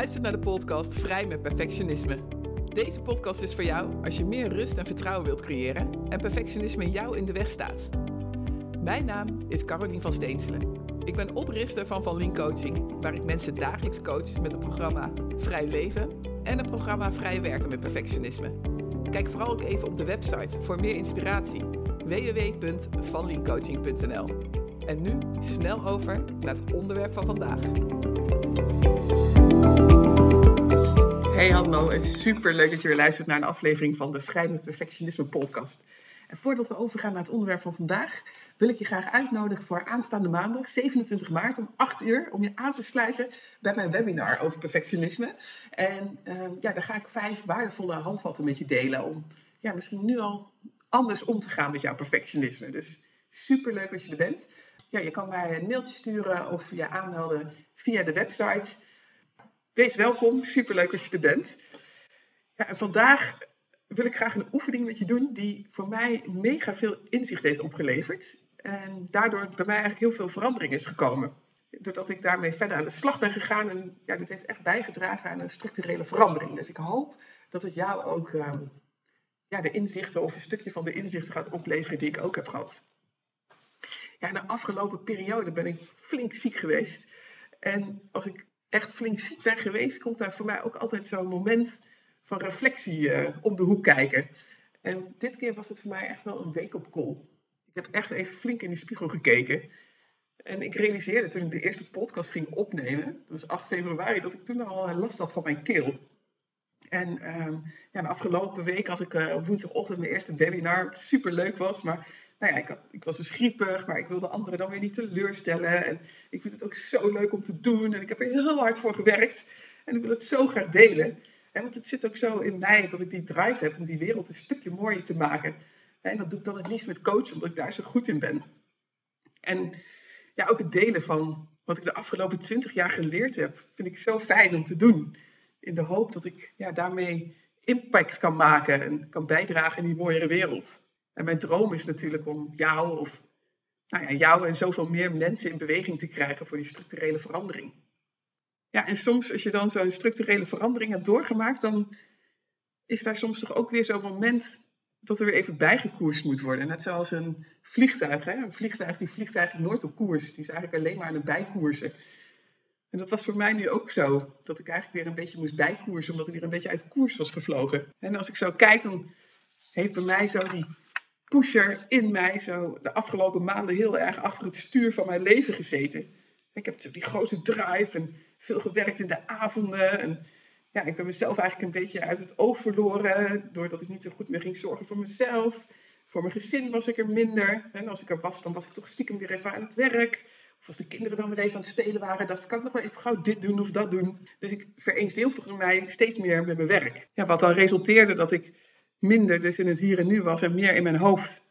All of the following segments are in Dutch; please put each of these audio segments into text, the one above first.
luistert naar de podcast Vrij met Perfectionisme. Deze podcast is voor jou als je meer rust en vertrouwen wilt creëren en perfectionisme jou in de weg staat. Mijn naam is Carolien van Steenselen. Ik ben oprichter van Van Lien Coaching, waar ik mensen dagelijks coach met het programma Vrij Leven en het programma Vrij Werken met Perfectionisme. Kijk vooral ook even op de website voor meer inspiratie www.vanliencoaching.nl. En nu snel over naar het onderwerp van vandaag. Hey hallo, het is super leuk dat je weer luistert naar een aflevering van de Vrij met Perfectionisme podcast. En voordat we overgaan naar het onderwerp van vandaag, wil ik je graag uitnodigen voor aanstaande maandag, 27 maart om 8 uur, om je aan te sluiten bij mijn webinar over perfectionisme. En uh, ja, daar ga ik vijf waardevolle handvatten met je delen om ja, misschien nu al anders om te gaan met jouw perfectionisme. Dus super leuk dat je er bent. Ja, je kan mij een mailtje sturen of je aanmelden via de website. Wees welkom, super leuk dat je er bent. Ja, en vandaag wil ik graag een oefening met je doen die voor mij mega veel inzicht heeft opgeleverd. En daardoor bij mij eigenlijk heel veel verandering is gekomen. Doordat ik daarmee verder aan de slag ben gegaan. En ja, dit heeft echt bijgedragen aan een structurele verandering. Dus ik hoop dat het jou ook uh, ja, de inzichten of een stukje van de inzichten gaat opleveren die ik ook heb gehad. Ja, de afgelopen periode ben ik flink ziek geweest. En als ik echt flink ziek ben geweest, komt daar voor mij ook altijd zo'n moment van reflectie uh, om de hoek kijken. En dit keer was het voor mij echt wel een week op kool. Ik heb echt even flink in de spiegel gekeken. En ik realiseerde toen ik de eerste podcast ging opnemen, dat was 8 februari, dat ik toen al last had van mijn keel. En um, ja, de afgelopen week had ik uh, op woensdagochtend mijn eerste webinar, wat super leuk was. Maar nou ja, ik, ik, was dus griepig, maar ik wilde anderen dan weer niet teleurstellen. En ik vind het ook zo leuk om te doen. En ik heb er heel hard voor gewerkt. En ik wil het zo graag delen. En want het zit ook zo in mij dat ik die drive heb om die wereld een stukje mooier te maken. En dat doe ik dan het liefst met coachen, omdat ik daar zo goed in ben. En ja, ook het delen van wat ik de afgelopen twintig jaar geleerd heb, vind ik zo fijn om te doen. In de hoop dat ik ja, daarmee impact kan maken en kan bijdragen in die mooiere wereld. En mijn droom is natuurlijk om jou of nou ja, jou en zoveel meer mensen in beweging te krijgen voor die structurele verandering. Ja, en soms als je dan zo'n structurele verandering hebt doorgemaakt, dan is daar soms toch ook weer zo'n moment dat er weer even bijgekoerst moet worden. Net zoals een vliegtuig. Hè? Een vliegtuig die vliegt eigenlijk nooit op koers. Die is eigenlijk alleen maar aan het bijkoersen. En dat was voor mij nu ook zo. Dat ik eigenlijk weer een beetje moest bijkoersen, omdat ik weer een beetje uit koers was gevlogen. En als ik zo kijk, dan heeft bij mij zo die pusher in mij zo de afgelopen maanden heel erg achter het stuur van mijn leven gezeten. Ik heb die grote drive en veel gewerkt in de avonden. En ja, ik ben mezelf eigenlijk een beetje uit het oog verloren. Doordat ik niet zo goed meer ging zorgen voor mezelf. Voor mijn gezin was ik er minder. En als ik er was, dan was ik toch stiekem weer even aan het werk. Of als de kinderen dan weer even aan het spelen waren, dacht ik, kan ik nog wel even gauw dit doen of dat doen. Dus ik vereenzelvigde mij steeds meer met mijn werk. Ja, wat dan resulteerde dat ik minder dus in het hier en nu was en meer in mijn hoofd.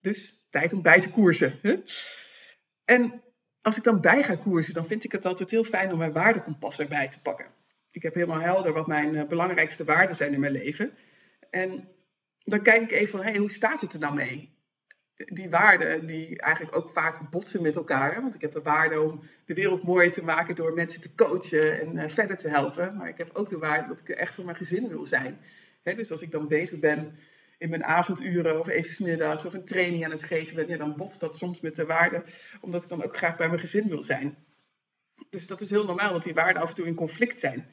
Dus tijd om bij te koersen. En als ik dan bij ga koersen, dan vind ik het altijd heel fijn om mijn waardekompas erbij te pakken. Ik heb helemaal helder wat mijn uh, belangrijkste waarden zijn in mijn leven. En dan kijk ik even van, hey, hoe staat het er dan mee? Die waarden die eigenlijk ook vaak botsen met elkaar. Want ik heb de waarde om de wereld mooier te maken door mensen te coachen en uh, verder te helpen. Maar ik heb ook de waarde dat ik echt voor mijn gezin wil zijn. Dus als ik dan bezig ben in mijn avonduren of even smiddags of een training aan het geven ben, ja, dan botst dat soms met de waarde, omdat ik dan ook graag bij mijn gezin wil zijn. Dus dat is heel normaal dat die waarden af en toe in conflict zijn.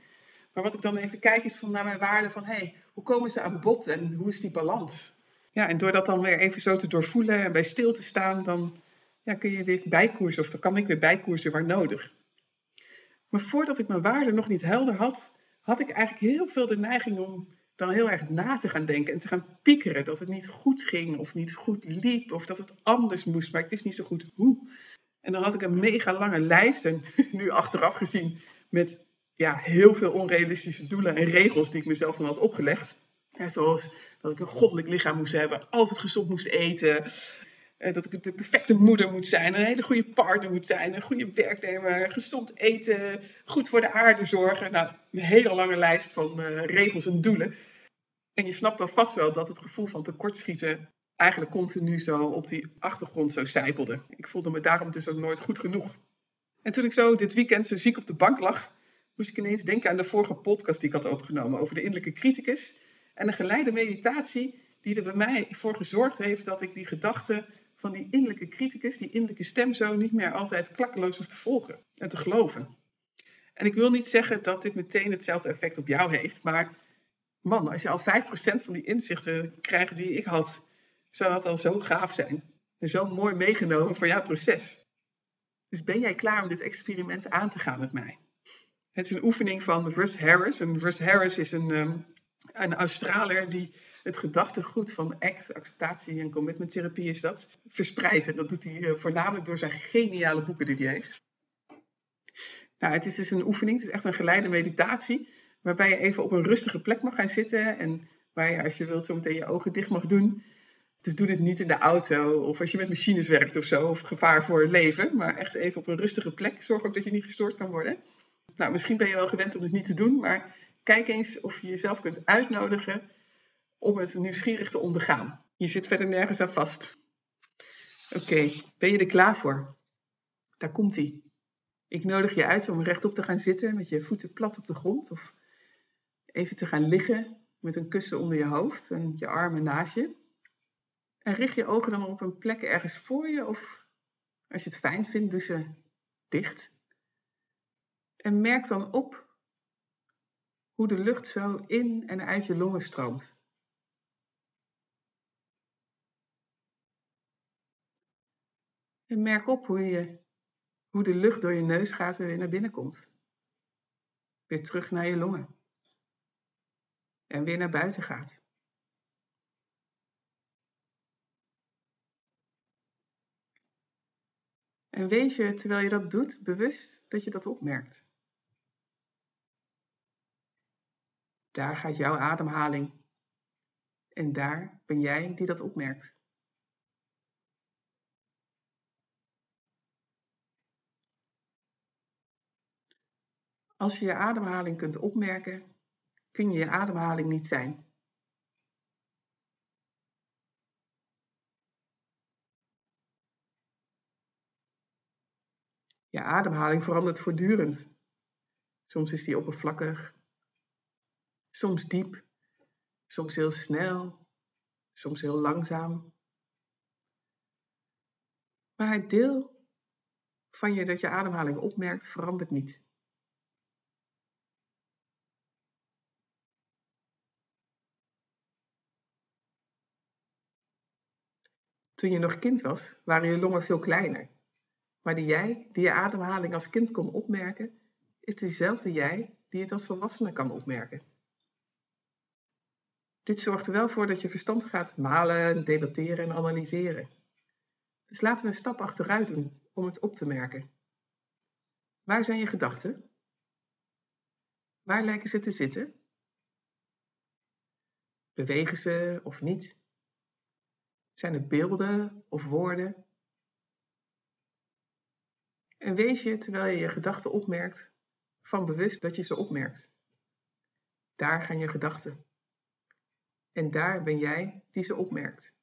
Maar wat ik dan even kijk is van naar mijn waarden van, hé, hey, hoe komen ze aan bod en hoe is die balans? Ja, en door dat dan weer even zo te doorvoelen en bij stil te staan, dan ja, kun je weer bijkoersen of dan kan ik weer bijkoersen waar nodig. Maar voordat ik mijn waarden nog niet helder had, had ik eigenlijk heel veel de neiging om dan heel erg na te gaan denken en te gaan piekeren dat het niet goed ging of niet goed liep of dat het anders moest, maar ik wist niet zo goed hoe. En dan had ik een mega lange lijst en nu achteraf gezien met ja, heel veel onrealistische doelen en regels die ik mezelf dan had opgelegd. Zoals dat ik een goddelijk lichaam moest hebben, altijd gezond moest eten, dat ik de perfecte moeder moet zijn, een hele goede partner moet zijn, een goede werknemer, gezond eten, goed voor de aarde zorgen. Nou, een hele lange lijst van uh, regels en doelen. En je snapt dan vast wel dat het gevoel van tekortschieten eigenlijk continu zo op die achtergrond zo zijpelde. Ik voelde me daarom dus ook nooit goed genoeg. En toen ik zo dit weekend zo ziek op de bank lag, moest ik ineens denken aan de vorige podcast die ik had opgenomen over de innerlijke criticus. En een geleide meditatie die er bij mij voor gezorgd heeft dat ik die gedachten van die innerlijke criticus, die innerlijke stem zo niet meer altijd klakkeloos hoef te volgen en te geloven. En ik wil niet zeggen dat dit meteen hetzelfde effect op jou heeft, maar man, als je al 5% van die inzichten krijgt die ik had, zou dat al zo gaaf zijn. En zo mooi meegenomen voor jouw proces. Dus ben jij klaar om dit experiment aan te gaan met mij? Het is een oefening van Russ Harris. En Russ Harris is een, um, een Australiër die het gedachtegoed van ACT, acceptatie en commitment therapie is dat, verspreidt. En dat doet hij uh, voornamelijk door zijn geniale boeken die hij heeft. Nou, het is dus een oefening, het is echt een geleide meditatie, waarbij je even op een rustige plek mag gaan zitten en waar je, als je wilt, zo meteen je ogen dicht mag doen. Dus doe dit niet in de auto of als je met machines werkt of zo, of gevaar voor het leven, maar echt even op een rustige plek. Zorg ook dat je niet gestoord kan worden. Nou, misschien ben je wel gewend om het niet te doen, maar kijk eens of je jezelf kunt uitnodigen om het nieuwsgierig te ondergaan. Je zit verder nergens aan vast. Oké, ben je er klaar voor? Daar komt hij. Ik nodig je uit om rechtop te gaan zitten met je voeten plat op de grond of even te gaan liggen met een kussen onder je hoofd en je armen naast je. En richt je ogen dan op een plek ergens voor je of als je het fijn vindt, doe ze dicht. En merk dan op hoe de lucht zo in en uit je longen stroomt. En merk op hoe, je, hoe de lucht door je neus gaat en weer naar binnen komt. Weer terug naar je longen. En weer naar buiten gaat. En wees je, terwijl je dat doet, bewust dat je dat opmerkt. Daar gaat jouw ademhaling. En daar ben jij die dat opmerkt. Als je je ademhaling kunt opmerken, kun je je ademhaling niet zijn. Je ademhaling verandert voortdurend. Soms is die oppervlakkig, soms diep, soms heel snel, soms heel langzaam. Maar het deel van je dat je ademhaling opmerkt verandert niet. Toen je nog kind was, waren je longen veel kleiner. Maar die jij, die je ademhaling als kind kon opmerken, is dezelfde jij die het als volwassene kan opmerken. Dit zorgt er wel voor dat je verstand gaat malen, debatteren en analyseren. Dus laten we een stap achteruit doen om het op te merken. Waar zijn je gedachten? Waar lijken ze te zitten? Bewegen ze of niet? Zijn het beelden of woorden? En wees je, terwijl je je gedachten opmerkt, van bewust dat je ze opmerkt. Daar gaan je gedachten. En daar ben jij die ze opmerkt.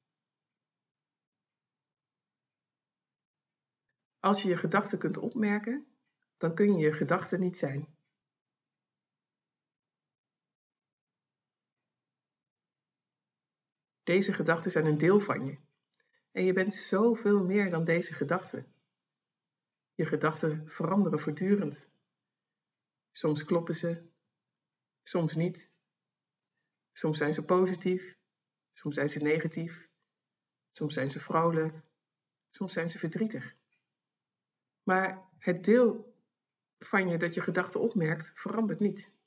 Als je je gedachten kunt opmerken, dan kun je je gedachten niet zijn. Deze gedachten zijn een deel van je. En je bent zoveel meer dan deze gedachten. Je gedachten veranderen voortdurend. Soms kloppen ze, soms niet. Soms zijn ze positief, soms zijn ze negatief, soms zijn ze vrolijk, soms zijn ze verdrietig. Maar het deel van je dat je gedachten opmerkt, verandert niet.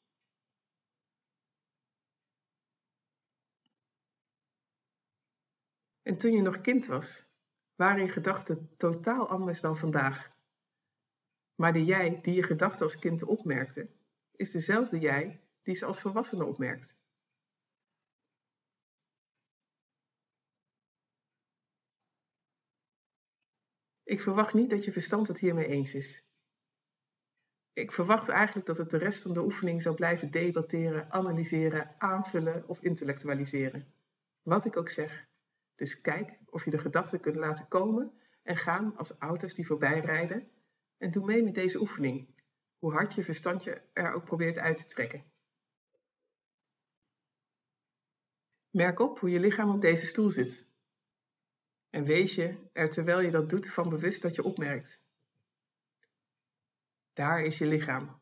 En toen je nog kind was, waren je gedachten totaal anders dan vandaag. Maar de jij die je gedachten als kind opmerkte, is dezelfde jij die ze als volwassene opmerkt. Ik verwacht niet dat je verstand het hiermee eens is. Ik verwacht eigenlijk dat het de rest van de oefening zou blijven debatteren, analyseren, aanvullen of intellectualiseren. Wat ik ook zeg. Dus kijk of je de gedachten kunt laten komen en gaan als auto's die voorbij rijden en doe mee met deze oefening. hoe hard je verstand je er ook probeert uit te trekken. Merk op hoe je lichaam op deze stoel zit. En wees je er terwijl je dat doet van bewust dat je opmerkt. Daar is je lichaam.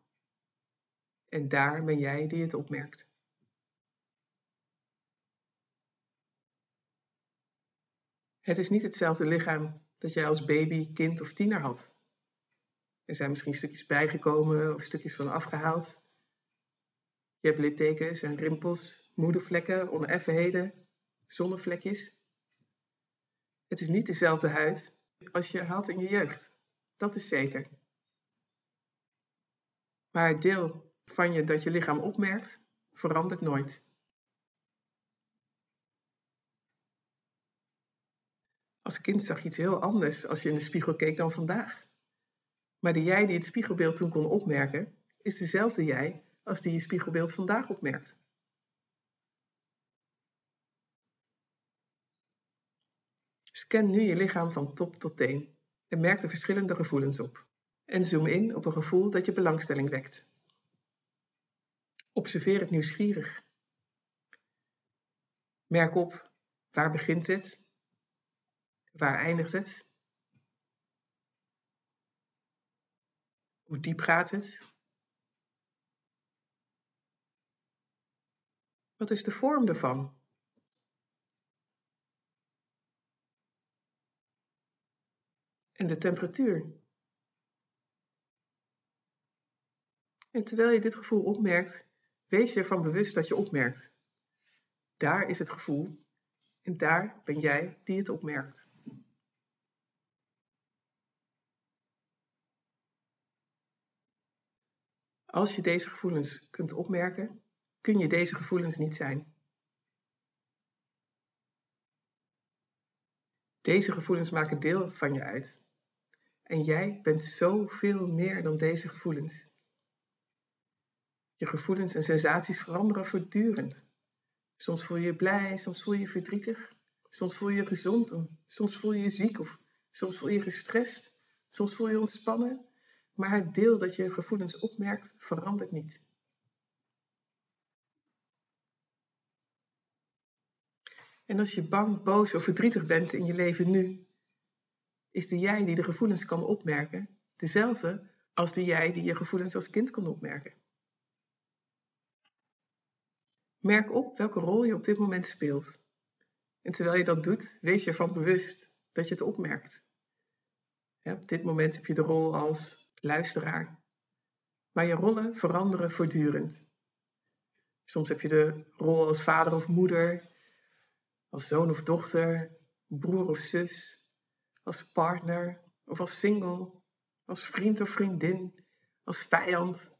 En daar ben jij die het opmerkt. Het is niet hetzelfde lichaam dat jij als baby, kind of tiener had. Er zijn misschien stukjes bijgekomen of stukjes van afgehaald. Je hebt littekens en rimpels, moedervlekken, oneffenheden, zonnevlekjes. Het is niet dezelfde huid als je had in je jeugd. Dat is zeker. Maar het deel van je dat je lichaam opmerkt, verandert nooit. Als kind zag je iets heel anders als je in de spiegel keek dan vandaag. Maar de jij die het spiegelbeeld toen kon opmerken, is dezelfde jij als die je spiegelbeeld vandaag opmerkt. Scan nu je lichaam van top tot teen en merk de verschillende gevoelens op. En zoom in op een gevoel dat je belangstelling wekt. Observeer het nieuwsgierig. Merk op waar begint het, waar eindigt het, hoe diep gaat het, wat is de vorm ervan. En de temperatuur. En terwijl je dit gevoel opmerkt, wees je ervan bewust dat je opmerkt. Daar is het gevoel en daar ben jij die het opmerkt. Als je deze gevoelens kunt opmerken, kun je deze gevoelens niet zijn. Deze gevoelens maken deel van je uit. En jij bent zoveel meer dan deze gevoelens. Je gevoelens en sensaties veranderen voortdurend. Soms voel je je blij, soms voel je je verdrietig, soms voel je je gezond, soms voel je je ziek of soms voel je je gestrest, soms voel je je ontspannen. Maar het deel dat je gevoelens opmerkt verandert niet. En als je bang, boos of verdrietig bent in je leven nu, is de jij die de gevoelens kan opmerken dezelfde als de jij die je gevoelens als kind kon opmerken. Merk op welke rol je op dit moment speelt. En terwijl je dat doet, wees je ervan bewust dat je het opmerkt. op dit moment heb je de rol als luisteraar. Maar je rollen veranderen voortdurend. Soms heb je de rol als vader of moeder, als zoon of dochter, broer of zus, als partner of als single, als vriend of vriendin, als vijand,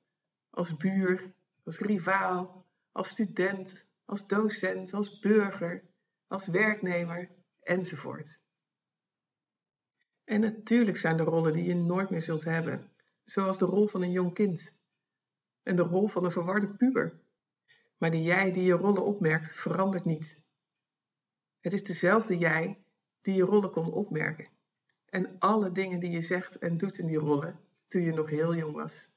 als buur, als rivaal, als student, als docent, als burger, als werknemer enzovoort. En natuurlijk zijn er rollen die je nooit meer zult hebben, zoals de rol van een jong kind en de rol van een verwarde puber. Maar die jij die je rollen opmerkt, verandert niet. Het is dezelfde jij die je rollen kon opmerken. En alle dingen die je zegt en doet in die rollen toen je nog heel jong was.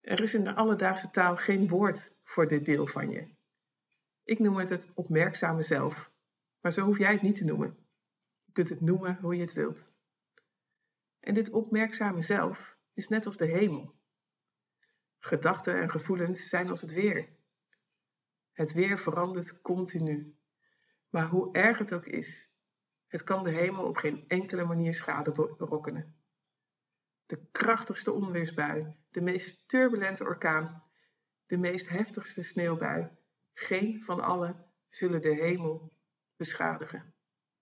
Er is in de alledaagse taal geen woord voor dit deel van je. Ik noem het het opmerkzame zelf, maar zo hoef jij het niet te noemen. Je kunt het noemen hoe je het wilt. En dit opmerkzame zelf is net als de hemel. Gedachten en gevoelens zijn als het weer. Het weer verandert continu. Maar hoe erg het ook is, het kan de hemel op geen enkele manier schade berokkenen. De krachtigste onweersbui, de meest turbulente orkaan, de meest heftigste sneeuwbui, geen van alle zullen de hemel beschadigen.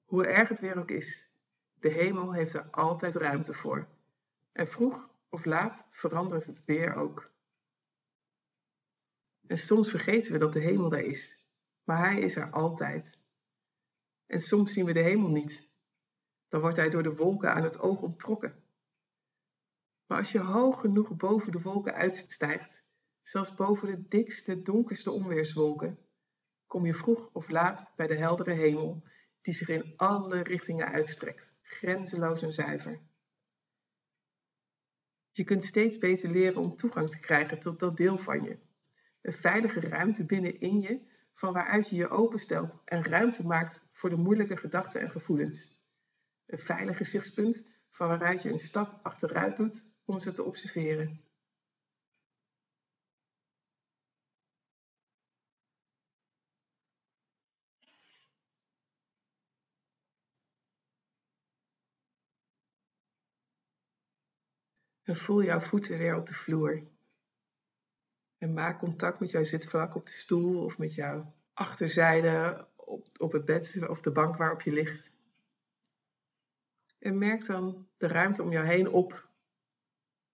Hoe erg het weer ook is, de hemel heeft er altijd ruimte voor. En vroeg of laat verandert het weer ook. En soms vergeten we dat de hemel daar is, maar hij is er altijd. En soms zien we de hemel niet. Dan wordt hij door de wolken aan het oog onttrokken. Maar als je hoog genoeg boven de wolken uitstijgt, zelfs boven de dikste, donkerste onweerswolken, kom je vroeg of laat bij de heldere hemel, die zich in alle richtingen uitstrekt, grenzeloos en zuiver. Je kunt steeds beter leren om toegang te krijgen tot dat deel van je. Een veilige ruimte binnenin je, van waaruit je je openstelt en ruimte maakt voor de moeilijke gedachten en gevoelens. Een veilig gezichtspunt van waaruit je een stap achteruit doet om ze te observeren. En voel jouw voeten weer op de vloer. En maak contact met jouw zitvlak op de stoel of met jouw achterzijde op, op het bed of de bank waarop je ligt. En merk dan de ruimte om jou heen op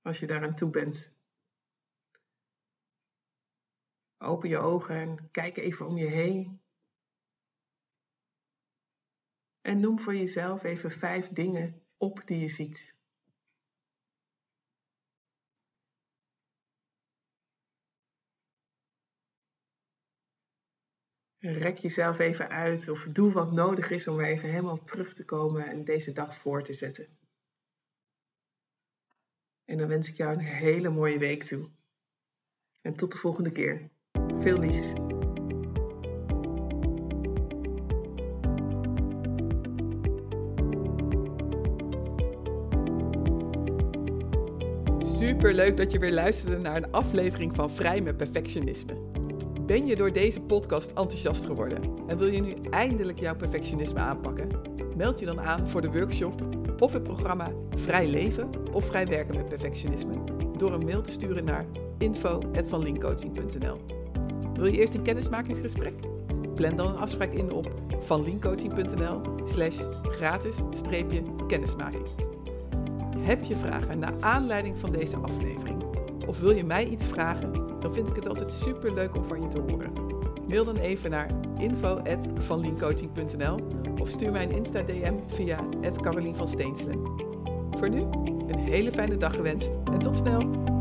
als je daaraan toe bent. Open je ogen en kijk even om je heen. En noem voor jezelf even vijf dingen op die je ziet. Rek jezelf even uit of doe wat nodig is om weer even helemaal terug te komen en deze dag voor te zetten. En dan wens ik jou een hele mooie week toe. En tot de volgende keer. Veel liefs. Super leuk dat je weer luisterde naar een aflevering van Vrij met Perfectionisme. Ben je door deze podcast enthousiast geworden en wil je nu eindelijk jouw perfectionisme aanpakken? Meld je dan aan voor de workshop of het programma Vrij Leven of Vrij Werken met Perfectionisme door een mail te sturen naar info.vanlinkcoaching.nl Wil je eerst een kennismakingsgesprek? Plan dan een afspraak in op vanlinkcoaching.nl slash gratis-kennismaking. Heb je vragen naar aanleiding van deze aflevering? Of wil je mij iets vragen? Dan vind ik het altijd super leuk om van je te horen. Mail dan even naar info.vanliencoaching.nl of stuur mij een Insta-DM via Carolien van Steenselen. Voor nu, een hele fijne dag gewenst en tot snel!